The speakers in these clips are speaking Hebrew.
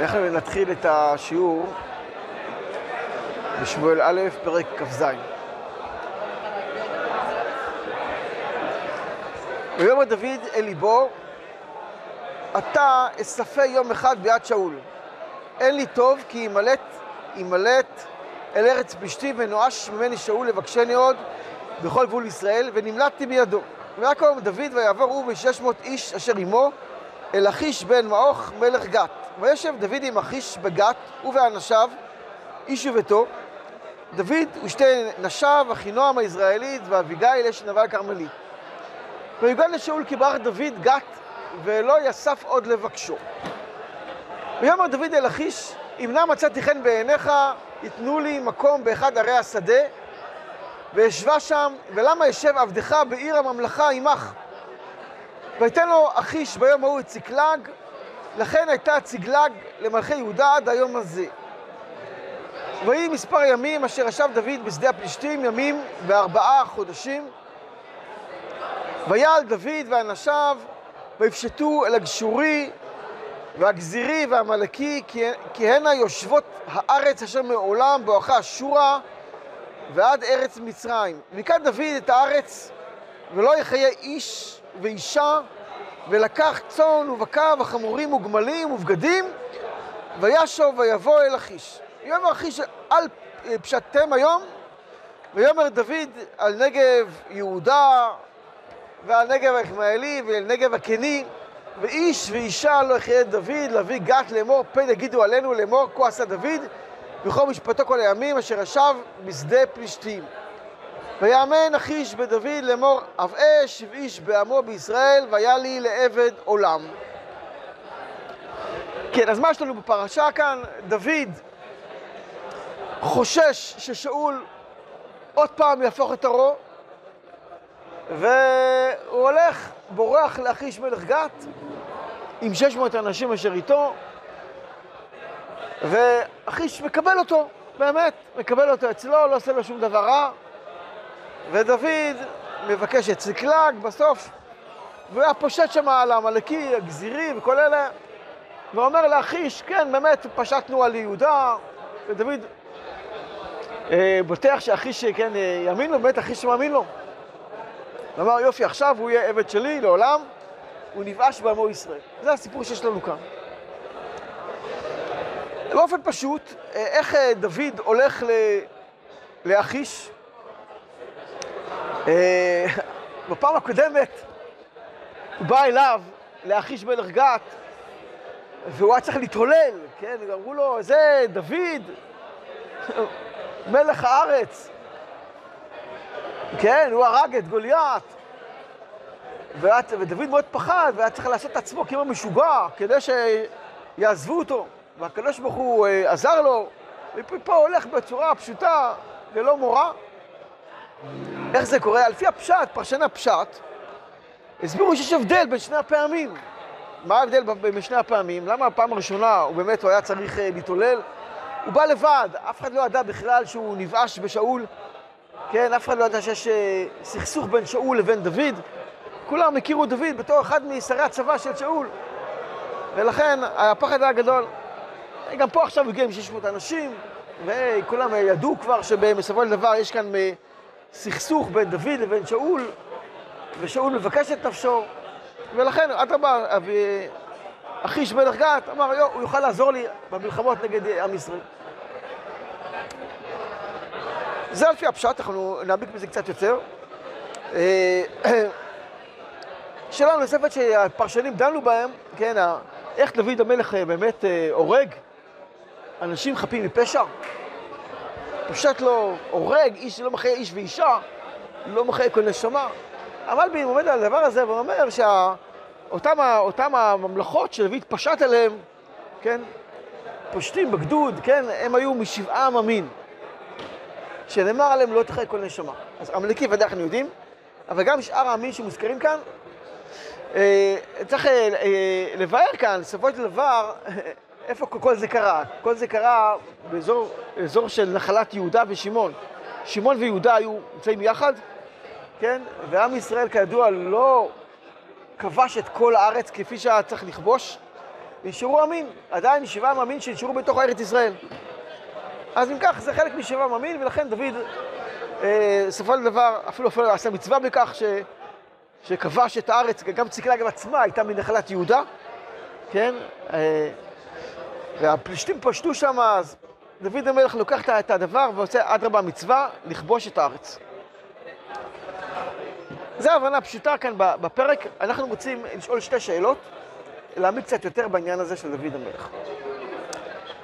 אנחנו נתחיל את השיעור בשמואל א', פרק כ"ז. ויאמר דוד אל ליבו, אתה אספה יום אחד ביד שאול. אין לי טוב כי ימלט, ימלט אל ארץ פלישתים ונואש ממני שאול לבקשני עוד בכל גבול ישראל, ונמלטתי בידו. ויקום דוד ויעבור הוא ושש מאות איש אשר עמו אל אחיש בן מעוך מלך גת. וישב דוד עם אחיש בגת ובאנשיו, איש וביתו. דוד ושתי נשיו, אחינועם הישראלית ואביגיל אש נבל כרמלי. ויוגד לשאול כי ברך דוד גת ולא יסף עוד לבקשו. ויאמר דוד אל אחיש, אם נא מצאתי חן בעיניך, יתנו לי מקום באחד ערי השדה, ואשבה שם, ולמה ישב עבדך בעיר הממלכה עמך? ויתן לו אחיש ביום ההוא את צקלג, לכן הייתה צקלג למלכי יהודה עד היום הזה. ויהי מספר ימים אשר ישב דוד בשדה הפלישתים, ימים וארבעה חודשים. ויעל דוד ואנשיו, ויפשטו אל הגשורי והגזירי והעמלקי, כי הנה יושבות הארץ אשר מעולם בואכה אשורה ועד ארץ מצרים. ויקד דוד את הארץ, ולא יחיה איש ואישה, ולקח צאן ובקר וחמורים וגמלים ובגדים, וישוב ויבוא אל אחיש. ויאמר אחיש אל פשטתם היום, ויאמר דוד על נגב יהודה ועל נגב הישמעאלי ועל נגב הקני, ואיש ואישה לא יחיה דוד להביא גת לאמור, פן יגידו עלינו לאמור, כה עשה דוד, וכל משפטו כל הימים אשר ישב בשדה פלישתים. ויאמן אחיש בדוד לאמור, אב אש ואיש בעמו בישראל, והיה לי לעבד עולם. כן, אז מה יש לנו בפרשה כאן? דוד חושש ששאול עוד פעם יהפוך את ערו, והוא הולך, בורח לאחיש מלך גת עם 600 אנשים אשר איתו, ואחיש מקבל אותו, באמת, מקבל אותו אצלו, לא עושה לו שום דבר רע, ודוד מבקש את צקלג בסוף, והוא היה פושט שם על העמלקי, הגזירי וכל אלה, ואומר לאחיש, כן, באמת, פשטנו על יהודה, ודוד אה, בוטח שאחיש, כן, אה, יאמין לו, באמת אחיש מאמין לו. הוא אמר, יופי, עכשיו הוא יהיה עבד שלי לעולם, הוא נבאש בעמו ישראל. זה הסיפור שיש לנו כאן. באופן פשוט, איך דוד הולך לאחיש? בפעם הקודמת הוא בא אליו, לאחיש מלך גת, והוא היה צריך להתהולל, כן? אמרו לו, זה דוד, מלך הארץ. כן, הוא הרג את גוליית. ודוד מאוד פחד, והיה צריך לעשות את עצמו כאילו משוגע, כדי שיעזבו אותו. והקדוש ברוך הוא אה, עזר לו, ופה הולך בצורה פשוטה, ללא מורא. איך זה קורה? על פי הפשט, פרשן הפשט, הסבירו שיש הבדל בין שני הפעמים. מה ההבדל בין שני הפעמים? למה הפעם הראשונה הוא באמת, היה צריך אה, להתעולל? הוא בא לבד, אף אחד לא ידע בכלל שהוא נבאש בשאול. כן, אף אחד לא ידע שיש אה, סכסוך בין שאול לבין דוד. כולם הכירו דוד בתור אחד משרי הצבא של שאול. ולכן הפחד היה גדול. גם פה עכשיו הגיע עם 600 אנשים, וכולם ידעו כבר שבסופו של דבר יש כאן אה, סכסוך בין דוד לבין שאול, ושאול מבקש את נפשו, ולכן אדרבה, אחיש מלך גת אמר, יו, הוא יוכל לעזור לי במלחמות נגד עם ישראל. זה על פי הפשט, אנחנו נעמיק בזה קצת יותר. אה, שאלה נוספת שהפרשנים דנו בהם, כן, איך דוד המלך אה, באמת הורג אנשים חפים מפשע? פושט לו, הורג, איש שלא מחיה איש ואישה, לא מחיה כל נשמה. אבל הוא עומד על הדבר הזה ואומר שאותם הממלכות שדוד פשט עליהם, כן, פושטים בגדוד, כן, הם היו משבעה עממין. שנאמר עליהם לא תחיה כל נשמה. אז עמלקי ודאי אנחנו יודעים, אבל גם שאר העמים שמוזכרים כאן, אה, צריך אה, אה, לבאר כאן, בסופו של דבר, איפה כל זה קרה? כל זה קרה באזור של נחלת יהודה ושמעון. שמעון ויהודה היו נמצאים יחד, כן? ועם ישראל כידוע לא כבש את כל הארץ כפי שהיה צריך לכבוש, נשארו עמים, עדיין שבעה עמים שנשארו בתוך ארץ ישראל. אז אם כך, זה חלק משבעה עמים, ולכן דוד, אה, של דבר, אפילו אפילו עשה מצווה בכך ש, שכבש את הארץ, גם ציקלג עצמה הייתה מנחלת יהודה, כן? אה, והפלישתים פשטו שם, אז דוד המלך לוקח את הדבר ועושה אדרבה מצווה לכבוש את הארץ. זו הבנה פשוטה כאן בפרק. אנחנו רוצים לשאול שתי שאלות, להעמיד קצת יותר בעניין הזה של דוד המלך.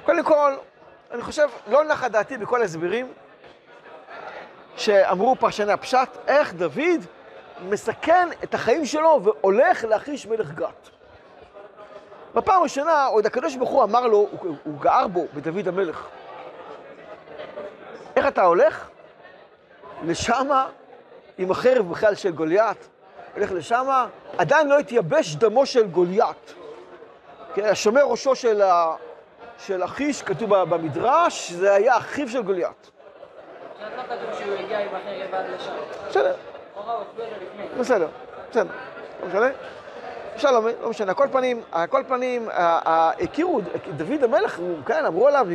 קודם כל, אני חושב, לא נחה דעתי בכל ההסברים שאמרו פרשני הפשט, איך דוד מסכן את החיים שלו והולך להחיש מלך גת. בפעם הראשונה, עוד הקדוש ברוך הוא אמר לו, הוא, הוא גער בו, בדוד המלך. איך אתה הולך? לשמה עם החרב בכלל של גוליית, הולך לשמה, עדיין לא התייבש דמו של גוליית. כן, השומר ראשו של, ה... של אחיש, כתוב במדרש, זה היה אחיו של גוליית. הגיע. בסדר. בסדר, בסדר. לא. שלום, לא משנה. כל פנים, כל פנים, הכירו, דוד המלך, כן, אמרו עליו,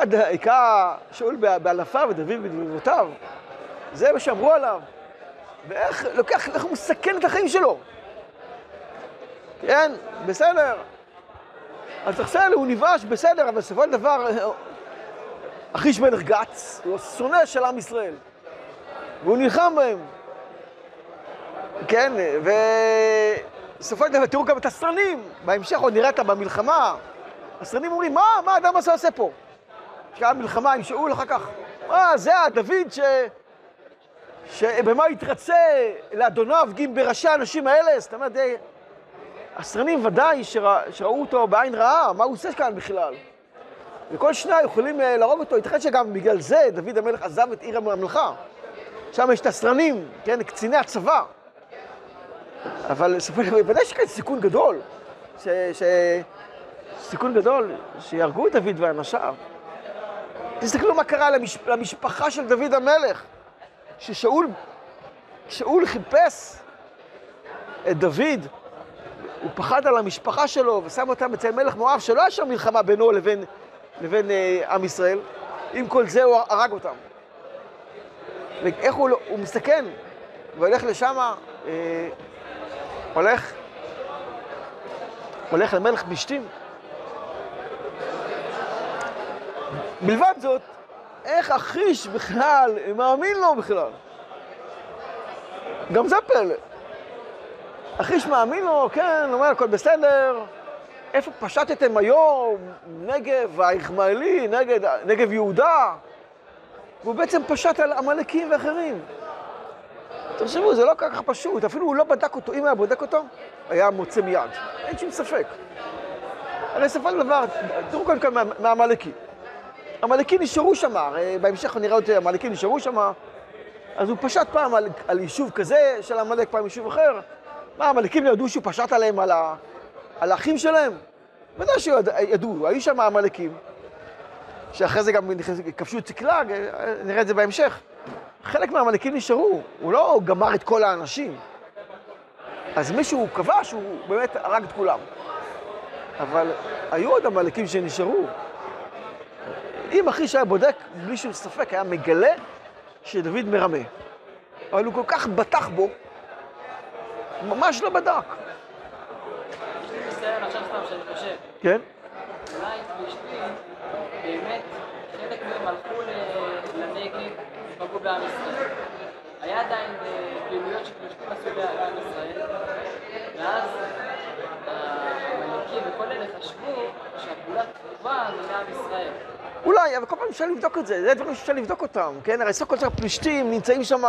היכה שאול באלפיו ודוד בדבבותיו. זה מה שאמרו עליו. ואיך לוקח, איך הוא מסכן את החיים שלו. כן, בסדר. אז בסדר, הוא נבש, בסדר, אבל בסופו של דבר, אחיש מלך גץ, הוא שונא של עם ישראל. והוא נלחם בהם. כן, ובסופו של דבר, תראו גם את הסרנים, בהמשך עוד נראית במלחמה. הסרנים אומרים, מה, מה האדם הזה עושה פה? שהיה מלחמה עם שאול אחר כך. מה, זה הדוד ש... שבמה יתרצה לאדוניו גיד בראשי האנשים האלה? זאת אומרת, הסרנים ודאי שרא, שראו אותו בעין רעה, מה הוא עושה כאן בכלל? וכל שניים יכולים אה, להרוג אותו, ייתכן שגם בגלל זה דוד המלך עזב את עיר הממלכה. שם יש את הסרנים, כן, קציני הצבא. אבל ודאי שכן סיכון גדול, ש, ש, סיכון גדול שיהרגו את דוד ואנשיו. תסתכלו מה קרה למש, למשפחה של דוד המלך. ששאול, שאול חיפש את דוד, הוא פחד על המשפחה שלו ושם אותם אצל מלך מואב, שלא היה שם מלחמה בינו לבין, לבין אה, עם ישראל. עם כל זה הוא הרג אותם. ואיך הוא, לא, הוא מסתכן והולך לשם, אה, הולך, הולך למלך פלישתים. מלבד זאת, איך אחיש בכלל מאמין לו בכלל? גם זה פלא. אחיש מאמין לו, כן, אומר, הכל בסדר. איפה פשטתם היום נגב היחמאלי, נגד, נגב יהודה? והוא בעצם פשט על עמלקים ואחרים. תחשבו, זה לא כל כך פשוט, אפילו הוא לא בדק אותו. אם היה בודק אותו, היה מוצא מיד. אין שום ספק. הרי בסופו של דבר, תראו קודם כל מהעמלקים. עמלקים נשארו שם, הרי בהמשך נראה אותי, עמלקים נשארו שם, אז הוא פשט פעם על, על יישוב כזה של עמלק, פעם יישוב אחר. מה, העמלקים ידעו שהוא פשט עליהם, על, ה, על האחים שלהם? ודאי שידעו, היו שם עמלקים, שאחרי זה גם כבשו את צקלג, נראה את זה בהמשך. חלק מהעמלקים נשארו, הוא לא גמר את כל האנשים. אז מישהו כבש, הוא באמת הרג את כולם. אבל היו עוד עמלקים שנשארו. אם אחי שהיה בודק, בלי שום ספק, היה מגלה שדוד מרמה. אבל הוא כל כך בטח בו, ממש לא בדק. יש לי ניסיון עכשיו סתם שאני חושב. כן? אולי פלישתים, באמת, חלק מהם הלכו לנגב ופגעו בעם ישראל. היה עדיין אה, פעילויות שפלישתים עשו בעם ישראל, ואז המלכים וכל אלה חשבו שהפעולה טובה מלעם ישראל. אולי, אבל כל פעם אפשר לבדוק את זה, זה דברים שאפשר לבדוק אותם, כן? הרי כל סוף פלישתים נמצאים שם,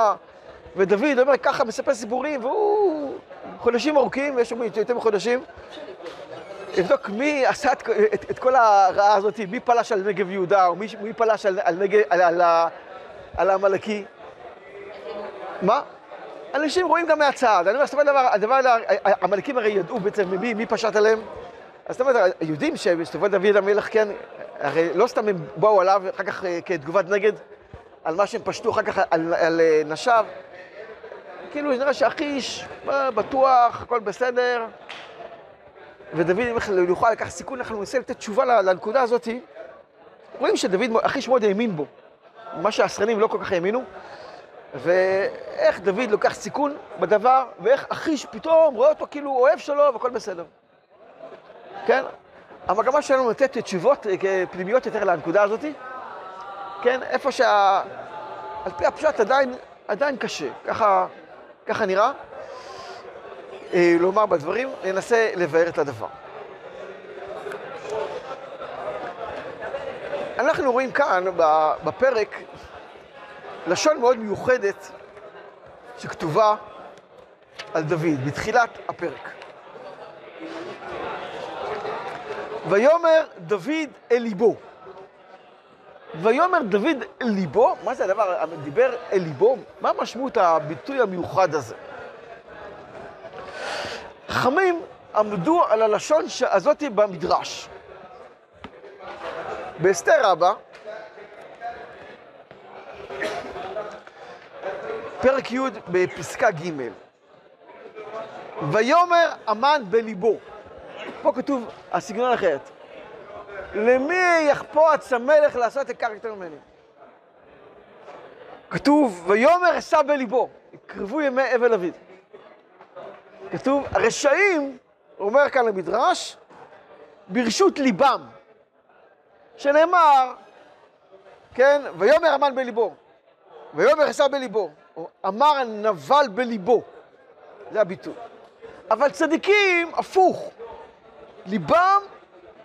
ודוד אומר ככה, מספר סיפורים, והוא חודשים ארוכים, שם יותר מחודשים. לבדוק מי עשה את, את, את כל הרעה הזאת, מי פלש על נגב יהודה, או מי, מי פלש על, על, נגב, על, על, על העמלקי. מה? אנשים רואים גם מהצד. אני אומר, של דבר, הדבר, העמלקים הרי ידעו בעצם מי, מי פשט עליהם. אז זאת אומרת, יודעים שבסופו דוד המלך, כן, הרי לא סתם הם באו עליו אחר כך אה, כתגובת נגד על מה שהם פשטו אחר כך על, על, אה, נשיו. כאילו, נראה שאחיש, בטוח, הכל בסדר. ודוד יוכל לקחת סיכון, אנחנו ננסה לתת תשובה לנקודה הזאת. רואים שדוד, אחיש מאוד האמין בו, מה שהשרנים לא כל כך האמינו, ואיך דוד לוקח סיכון בדבר, ואיך אחיש פתאום רואה אותו כאילו אוהב שלו והכל בסדר. כן? המגמה שלנו לתת תשובות אה, פנימיות יותר לנקודה הזאת, כן? איפה שה... על פי הפשט עדיין, עדיין קשה, ככה, ככה נראה. אה, לומר בדברים, ננסה לבאר את הדבר. אנחנו רואים כאן בפרק לשון מאוד מיוחדת שכתובה על דוד, בתחילת הפרק. ויאמר דוד אל ליבו. ויאמר דוד אל ליבו, מה זה הדבר, דיבר אל ליבו? מה משמעות הביטוי המיוחד הזה? חכמים עמדו על הלשון הזאת במדרש. באסתר רבה, פרק י' בפסקה ג' ויאמר המן בליבו. פה כתוב הסגנון אחרת. למי יחפוץ המלך לעשות את קרקטר ממני? כתוב, ויאמר אשא בליבו, יקרבו ימי אבל אביד. כתוב, הרשעים, אומר כאן למדרש, ברשות ליבם, שנאמר, כן, ויאמר המן בליבו, ויאמר עשה בליבו, אמר הנבל בליבו, זה הביטוי. אבל צדיקים, הפוך, ליבם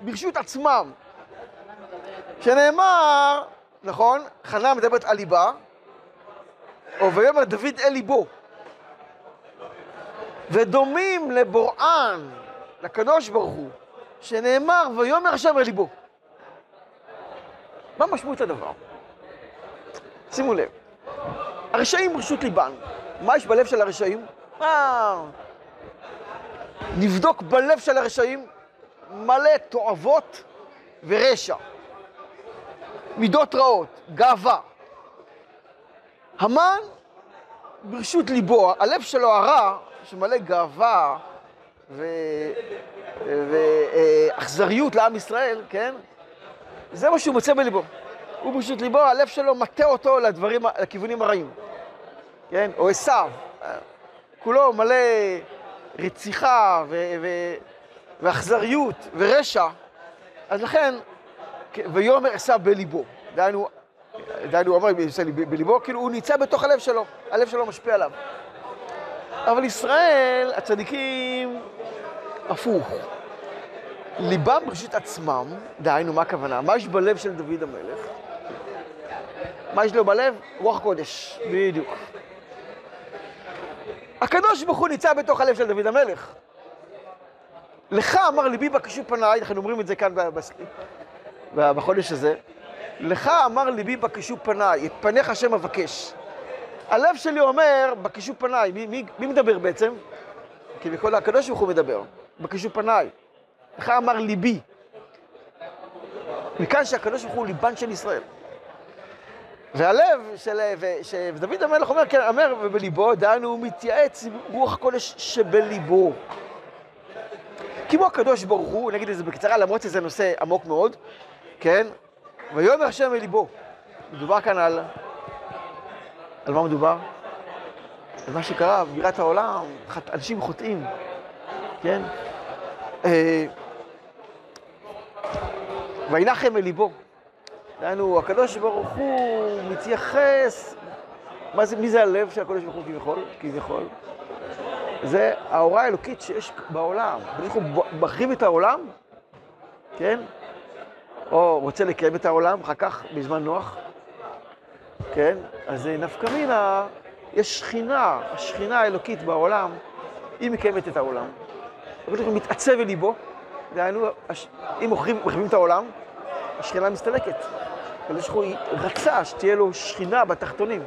ברשות עצמם, שנאמר, נכון, חנה מדברת על ליבה, או ויאמר דוד אל ליבו. ודומים לבוראן, לקדוש ברוך הוא, שנאמר, ויאמר השם אל ליבו. מה משמעות הדבר? שימו לב, הרשעים רשות ליבן. מה יש בלב של הרשעים? אה, נבדוק בלב של הרשעים מלא תועבות ורשע. מידות רעות, גאווה. המן ברשות ליבו, הלב שלו הרע שמלא גאווה ואכזריות לעם ישראל, כן? זה מה שהוא מוצא בליבו. הוא פשוט ליבו, הלב שלו מטה אותו לדברים, לכיוונים הרעים, כן? או עשיו. כולו מלא רציחה ואכזריות ורשע. אז לכן, ויאמר עשיו בליבו. דהיינו, דהיינו, הוא אומר בליבו, כאילו הוא נמצא בתוך הלב שלו, הלב שלו משפיע עליו. אבל ישראל, הצדיקים, הפוך. ליבם ברשות עצמם, דהיינו, מה הכוונה? מה יש בלב של דוד המלך? מה יש לו בלב? רוח קודש, בדיוק. הקדוש ברוך הוא נמצא בתוך הלב של דוד המלך. לך אמר ליבי בקשו פניי, אנחנו אומרים את זה כאן בחודש הזה, לך אמר ליבי בקשו פניי, את פניך השם אבקש. הלב שלי אומר, בקשו פניי, מי, מי, מי מדבר בעצם? כי בכל הקדוש ברוך הוא מדבר, בקשו פניי. לך אמר ליבי. מכאן שהקדוש ברוך הוא ליבן של ישראל. והלב של... ודוד המלך אומר, כן, אומר, ובליבו, דהיינו, הוא מתייעץ עם רוח קודש שבליבו. כמו הקדוש ברוך הוא, נגיד את זה בקצרה, למרות שזה נושא עמוק מאוד, כן? ויאמר השם מליבו. מדובר כאן על... על מה מדובר? על מה שקרה בבירת העולם, אנשים חוטאים, כן? אה, וינחם אל ליבו. דהיינו, הקדוש ברוך הוא מתייחס, מה זה, מי זה הלב של הקדוש ברוך הוא כביכול? כביכול. זה ההוראה האלוקית שיש בעולם. הקדוש ברוך הוא את העולם, כן? או רוצה לקיים את העולם, אחר כך בזמן נוח, כן? אז נפקא מינה, יש שכינה, השכינה האלוקית בעולם, היא מקיימת את העולם. הקדוש ברוך הוא מתעצב אל ליבו, דהיינו, אם מחריבים את העולם, השכינה מסתלקת. הקדוש ברוך הוא רצה שתהיה לו שכינה בתחתונים.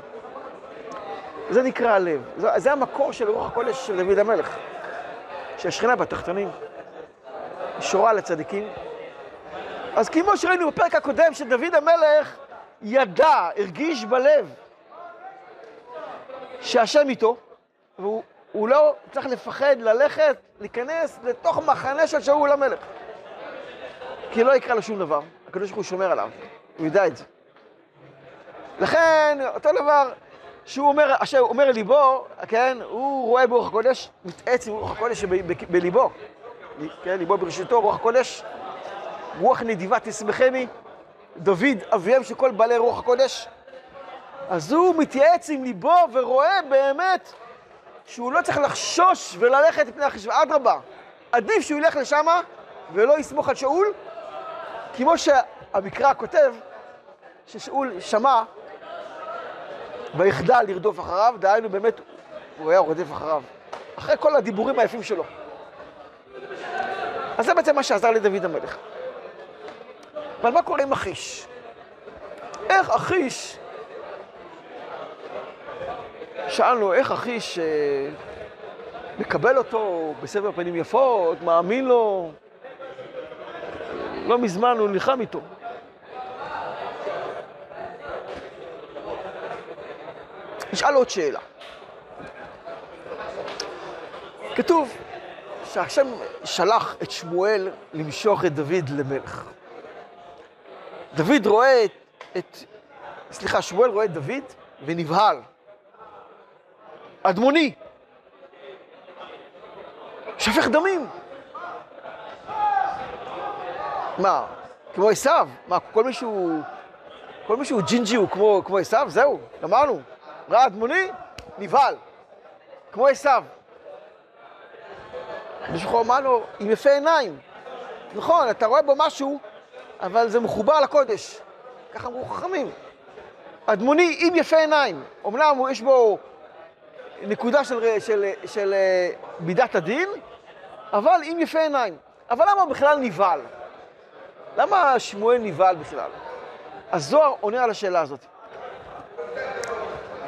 זה נקרא הלב. זה, זה המקור של רוח הקודש של דוד המלך. שהשכינה בתחתונים. שורה לצדיקים. אז כמו שראינו בפרק הקודם, שדוד המלך ידע, הרגיש בלב שהשם איתו, והוא הוא לא צריך לפחד ללכת, להיכנס לתוך מחנה של שאול המלך. כי לא יקרה לו שום דבר, הקדוש ברוך הוא שומר עליו, הוא יודע את זה. לכן, אותו דבר, שהוא אומר, אשר אומר ליבו, כן, הוא רואה ברוח הקודש, מתעץ עם רוח הקודש בליבו. כן, ליבו ברשותו, רוח הקודש, רוח נדיבה תשמחני, דוד, אביהם של כל בעלי רוח הקודש. אז הוא מתייעץ עם ליבו ורואה באמת שהוא לא צריך לחשוש וללכת מפני החשבון, אדרבה, עדיף שהוא ילך לשם ולא יסמוך על שאול, כמו שהמקרא כותב, ששאול שמע ויחדל לרדוף אחריו, דהיינו באמת, הוא היה רודף אחריו, אחרי כל הדיבורים היפים שלו. אז זה בעצם מה שעזר לדוד המלך. אבל מה קורה עם אחיש? איך אחיש, שאלנו איך אחיש אה, מקבל אותו בסבר פנים יפות, מאמין לו, לא מזמן הוא נלחם איתו. נשאל עוד שאלה. כתוב שהשם שלח את שמואל למשוך את דוד למלך. דוד רואה את סליחה, שמואל רואה את דוד ונבהל. אדמוני, שפך דמים. מה, כמו עשיו? מה, כל מישהו, כל מישהו ג'ינג'י הוא כמו, כמו עשיו? זהו, אמרנו. ראה אדמוני, נבהל, כמו עשיו. מישהו אמר לו, עם יפה עיניים. נכון, אתה רואה בו משהו, אבל זה מחובר לקודש. ככה אמרו חכמים. אדמוני עם יפה עיניים. אמנם יש בו נקודה של, של, של, של מידת הדין, אבל עם יפה עיניים. אבל למה בכלל נבהל? למה שמואל נבהל בכלל? הזוהר עונה על השאלה הזאת.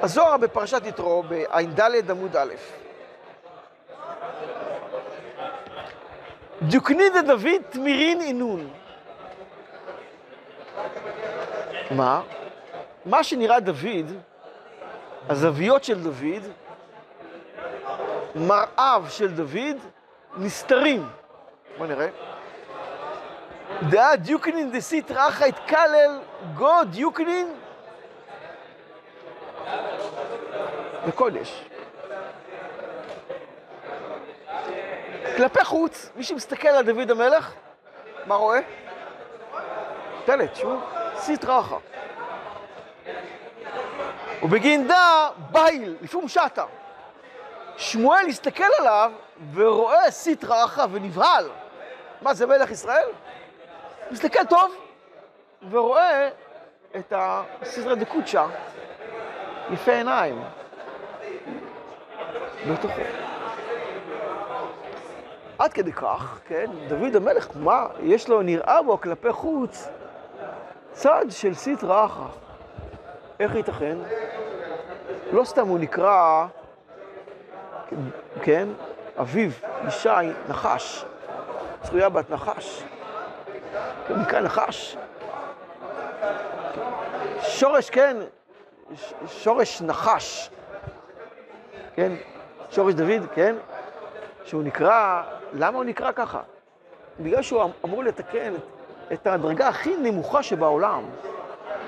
הזוהר בפרשת יתרו, בע"ד עמוד א', דוקני דוד תמירין אינון. מה? מה שנראה דוד, הזוויות של דוד, מראיו של דוד, נסתרים. בוא נראה. דעה דיוקנין דסית רחה את כלל גו דיוקנין בקודש. כלפי חוץ, מי שמסתכל על דוד המלך, מה רואה? טלת, שהוא סטרא אחא. ובגין דא בייל, לפום שטה. שמואל הסתכל עליו ורואה סטרא אחא ונבהל. מה, זה מלך ישראל? מסתכל טוב ורואה את הסדרה דקוצ'ה, יפה עיניים, בתוכו. עד כדי כך, כן, דוד המלך, מה, יש לו, נראה בו כלפי חוץ צד של סטרא אחא. איך ייתכן? לא סתם הוא נקרא, כן, אביו, ישי, נחש, צרויה בת נחש. נקרא נחש. שורש, כן, שורש נחש, כן, שורש דוד, כן, שהוא נקרא, למה הוא נקרא ככה? בגלל שהוא אמ-, אמור לתקן את הדרגה הכי נמוכה שבעולם.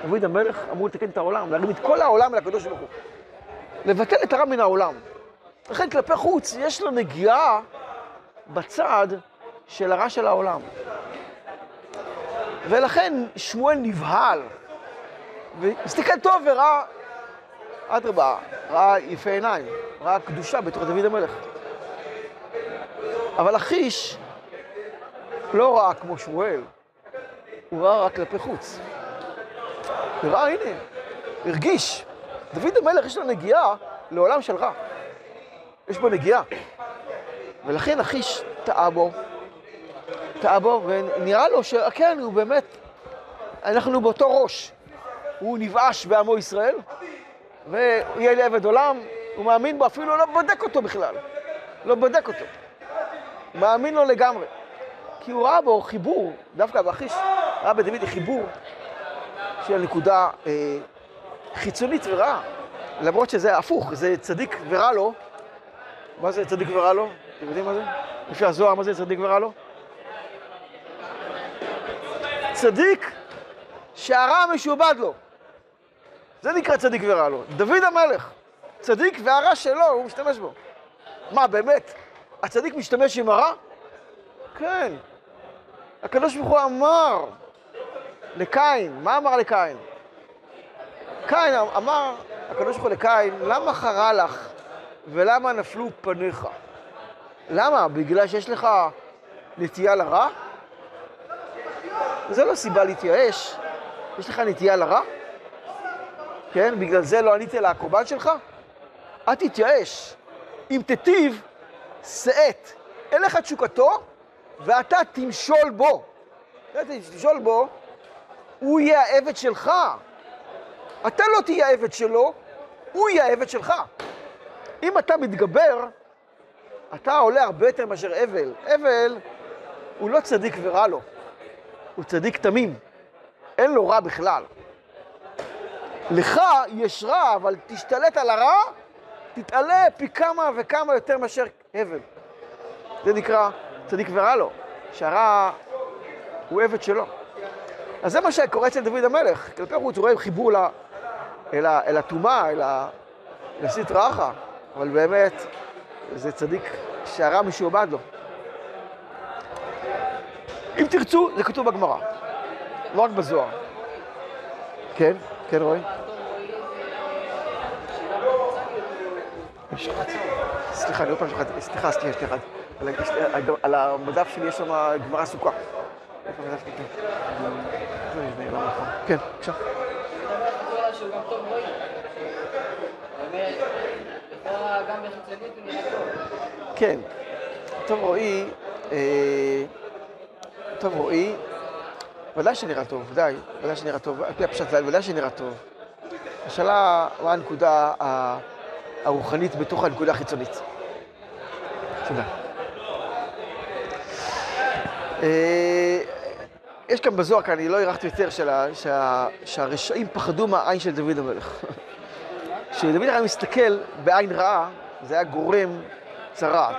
דוד המלך אמור לתקן את העולם, להרים את כל העולם אל הקדוש ברוך הוא. לבטל את הרע מן העולם. לכן כלפי חוץ יש לו נגיעה בצד של הרע של העולם. ולכן שמואל נבהל, והסתכל טוב וראה, אדרבה, ראה יפה עיניים, ראה קדושה בתוך דוד המלך. אבל אחיש לא ראה כמו שמואל, הוא ראה רק כלפי חוץ. וראה, הנה, הרגיש, דוד המלך יש לו נגיעה לעולם של רע. יש בו נגיעה. ולכן אחיש טעה בו, טעה בו, ונראה לו שכן, הוא באמת, אנחנו באותו ראש. הוא נבאש בעמו ישראל, ויהיה לי עבד עולם, הוא מאמין בו, אפילו לא בודק אותו בכלל. לא בודק אותו. מאמין לו לגמרי. כי הוא ראה בו חיבור, דווקא באחיש, ראה בדוד חיבור של נקודה אה, חיצונית ורעה. למרות שזה הפוך, זה צדיק ורע לו, מה זה צדיק ורע לו? אתם יודעים מה זה? לפי הזוהר, מה זה צדיק ורע לו? צדיק שהרע משועבד לו. זה נקרא צדיק ורע לו. דוד המלך, צדיק והרע שלו, הוא משתמש בו. מה, באמת? הצדיק משתמש עם הרע? כן. הקדוש ברוך הוא אמר לקין, מה אמר לקין? קין אמר, הקדוש ברוך הוא לקין, למה חרה לך ולמה נפלו פניך? למה? בגלל שיש לך נטייה לרע? זה לא סיבה להתייאש. יש לך נטייה לרע? כן? בגלל זה לא ענית לקורבן שלך? אל תתייאש. אם תיטיב, שאת. אין לך תשוקתו, ואתה תמשול בו. תמשול בו, הוא יהיה העבד שלך. אתה לא תהיה העבד שלו, הוא יהיה העבד שלך. אם אתה מתגבר, אתה עולה הרבה יותר מאשר אבל. אבל הוא לא צדיק ורע לו, הוא צדיק תמים. אין לו רע בכלל. לך יש רע, אבל תשתלט על הרע, תתעלה פי כמה וכמה יותר מאשר הבל. זה נקרא צדיק ורע לו, שהרע הוא עבד שלו. אז זה מה שקורה אצל דוד המלך. כלפי חוץ הוא רואה חיבור אל הטומאה, אל הסטרא אחא, אבל באמת זה צדיק שהרע משועבד לו. אם תרצו, זה כתוב בגמרא, לא רק בזוהר. כן, כן רועי? סליחה, אני עוד פעם שכחתי, סליחה, סליחה, סליחה. על המדף שלי יש שם גמרא סוכה. המדף שלי? כן, בבקשה. כן, טוב רועי, טוב רועי, ודאי שנראה טוב, ודאי, ודאי שנראה טוב, על פי הפשט, ודאי שנראה טוב. השאלה, מה הנקודה הרוחנית בתוך הנקודה החיצונית. תודה. יש כאן בזוהר, כאן, אני לא הארכתי יותר, שהרשעים פחדו מהעין של דוד המלך. כשדוד היה מסתכל בעין רעה, זה היה גורם צרעת.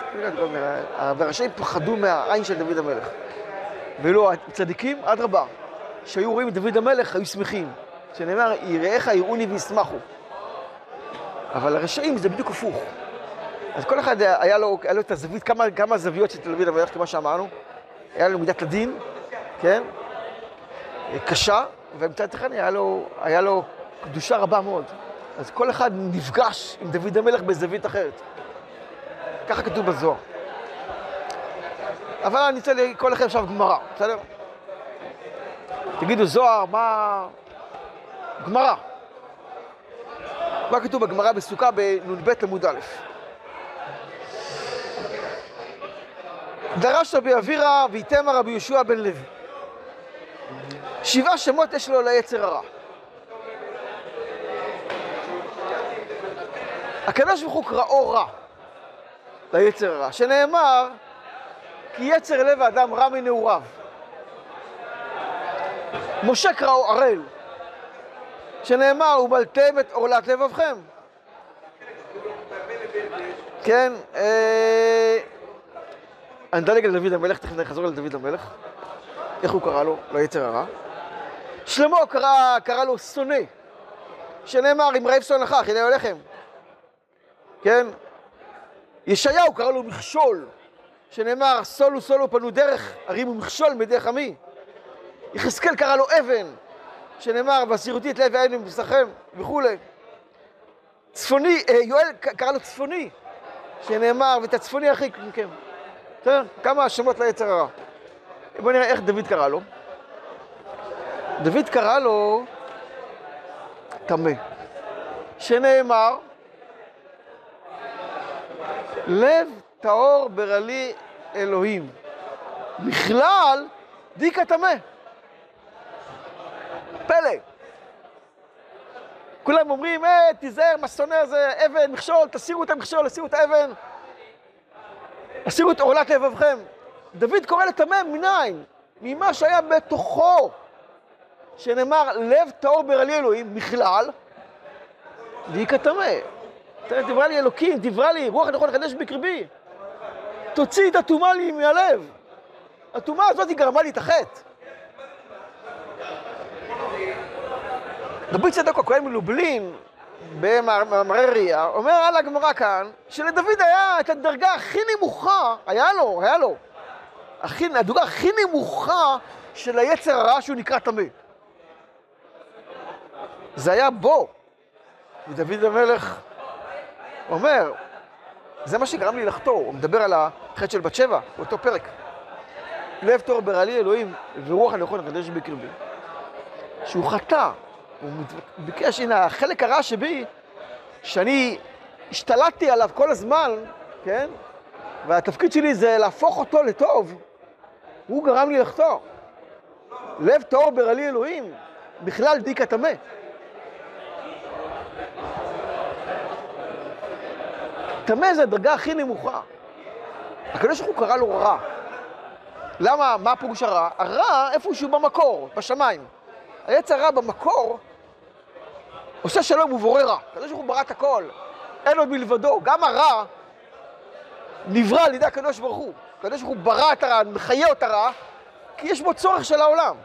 והרשעים פחדו מהעין של דוד המלך. ואילו הצדיקים, אדרבה, שהיו רואים את דוד המלך, היו שמחים. שנאמר, יראיך יראוני וישמחו. אבל הרשעים זה בדיוק הפוך. אז כל אחד היה לו, היה לו את הזווית, כמה, כמה זוויות של דוד המלך, כמו שאמרנו. היה לו מידת הדין, כן? קשה, ומצד אחד היה לו, היה לו קדושה רבה מאוד. אז כל אחד נפגש עם דוד המלך בזווית אחרת. ככה כתוב בזוהר. אבל אני רוצה לקרוא לכם עכשיו גמרא, בסדר? תגידו, זוהר, מה... גמרא. מה כתוב בגמרא בסוכה בנ"ב עמוד א'? דרש רבי אבירא ואיתמר רבי יהושע בן לוי. שבעה שמות יש לו ליצר הרע. הקדוש ברוך הוא קראו רע, ליצר הרע, שנאמר כי יצר לב האדם רע מנעוריו. משה קראו ערל, שנאמר ובלתם את עורלת לבבכם. כן, אה... אני אדלג על דוד המלך, תכף נחזור על דוד המלך. איך הוא קרא לו? ליצר הרע. שלמה קרא, קרא לו שונא, שנאמר, אם רעב שונאך, חילי לחם. כן? ישעיהו קרא לו מכשול, שנאמר, סולו סולו פנו דרך, הרימו מכשול מדרך עמי. יחזקאל קרא לו אבן, שנאמר, והסירותי את לב העין מבשרכם, וכולי. צפוני, אה, יואל קרא לו צפוני, שנאמר, ואת הצפוני הרחיק מכם. בסדר? כמה האשמות ליצר הרע. בואו נראה איך דוד קרא לו. דוד קרא לו טמא, שנאמר, לב טהור ברלי אלוהים. בכלל, דיקה טמא. פלא. כולם אומרים, אה, תיזהר, מה שונא הזה, אבן, מכשול, תסירו את המכשול, תסירו את האבן. הסירו את עורלת לבבכם. דוד קורא לטמא מניין? ממה שהיה בתוכו, שנאמר, לב טהור ברלי אלוהים, בכלל, דיקה טמא. דיברה לי אלוקים, דיברה לי, רוח נכון לחדש בקרבי. תוציא את הטומאה לי מהלב. הטומאה הזאת היא גרמה לי את החטא. רבי צדוק הכהן מלובלין, במאמרי ראייה, אומר על הגמרא כאן, שלדוד היה את הדרגה הכי נמוכה, היה לו, היה לו, הכי, הדרגה הכי נמוכה של היצר הרע שהוא נקרא טמא. זה היה בו. ודוד המלך אומר, זה מה שגרם לי לחטוא, הוא מדבר על החטא של בת שבע, באותו פרק. לב תור ברעלי אלוהים ורוח הנכון החדש בקרבי. שהוא חטא, הוא ביקש, הנה, החלק הרע שבי, שאני השתלטתי עליו כל הזמן, כן? והתפקיד שלי זה להפוך אותו לטוב, הוא גרם לי לחטוא. לב טהור ברעלי אלוהים, בכלל דיק הטמא. טמא זה הדרגה הכי נמוכה. הקדוש ברוך הוא קרא לו רע. למה, מה פירוש הרע? הרע איפשהו במקור, בשמיים. היצר הרע במקור עושה שלום ובורא רע. הקדוש ברוך הוא ברא את הכל, אין עוד מלבדו. גם הרע נברא על ידי הקדוש ברוך הוא. הקדוש ברוך הוא ברא את הרע, מחיה את הרע, כי יש בו צורך של העולם.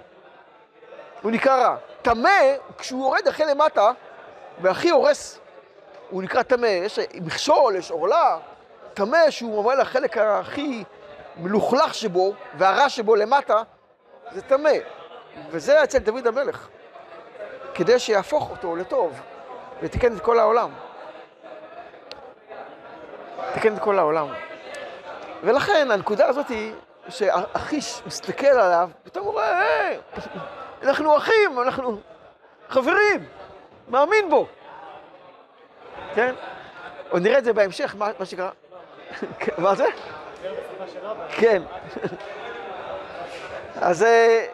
הוא נקרא רע. טמא, כשהוא יורד הכי למטה, והכי הורס, הוא נקרא טמא. יש מכשול, יש עורלה. טמא שהוא ממלא לחלק הכי מלוכלך שבו, והרע שבו למטה, זה טמא. וזה אצל דוד המלך. כדי שיהפוך אותו לטוב, ותיקן את כל העולם. תיקן את כל העולם. ולכן הנקודה הזאת היא שהאחיש מסתכל עליו, פתאום הוא רואה, היי, אנחנו אחים, אנחנו חברים, מאמין בו. כן? עוד נראה את זה בהמשך, מה, שקרה. מה זה? כן. אז אה,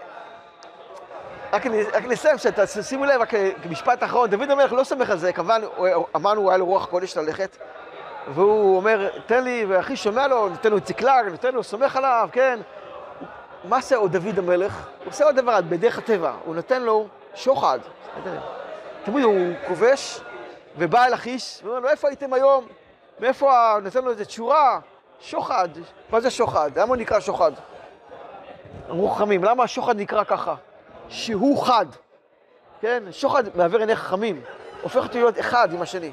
רק, נסיים, שימו לב, רק כמשפט אחרון, דוד המלך לא סומך על זה, כמובן, אמרנו, היה לו רוח קודש ללכת, והוא אומר, תן לי, ואחי שומע לו, נותן לו ציקלג, נותן לו, סומך עליו, כן. מה עושה עוד דוד המלך? הוא עושה עוד דבר, בדרך הטבע, הוא נותן לו שוחד. תמיד הוא כובש, ובא אל אחיש, ואומר לו, איפה הייתם היום? מאיפה, נותן לו איזה תשורה? שוחד. מה זה שוחד? למה הוא נקרא שוחד? אמרו חכמים, למה השוחד נקרא ככה? שהוא חד, כן? שוחד מעבר עיני חכמים, הופך אותי להיות אחד עם השני.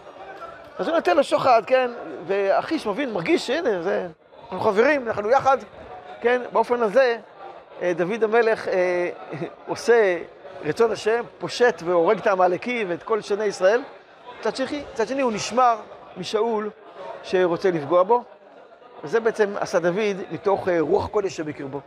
אז הוא נותן לו שוחד, כן? ואחיש מבין, מרגיש שהנה, זה... אנחנו חברים, אנחנו יחד, כן? באופן הזה, אה, דוד המלך אה, עושה רצון השם, פושט והורג את העמלקי ואת כל שני ישראל. מצד שני, מצד שני הוא נשמר משאול שרוצה לפגוע בו. וזה בעצם עשה דוד מתוך אה, רוח קודש שבקרבו.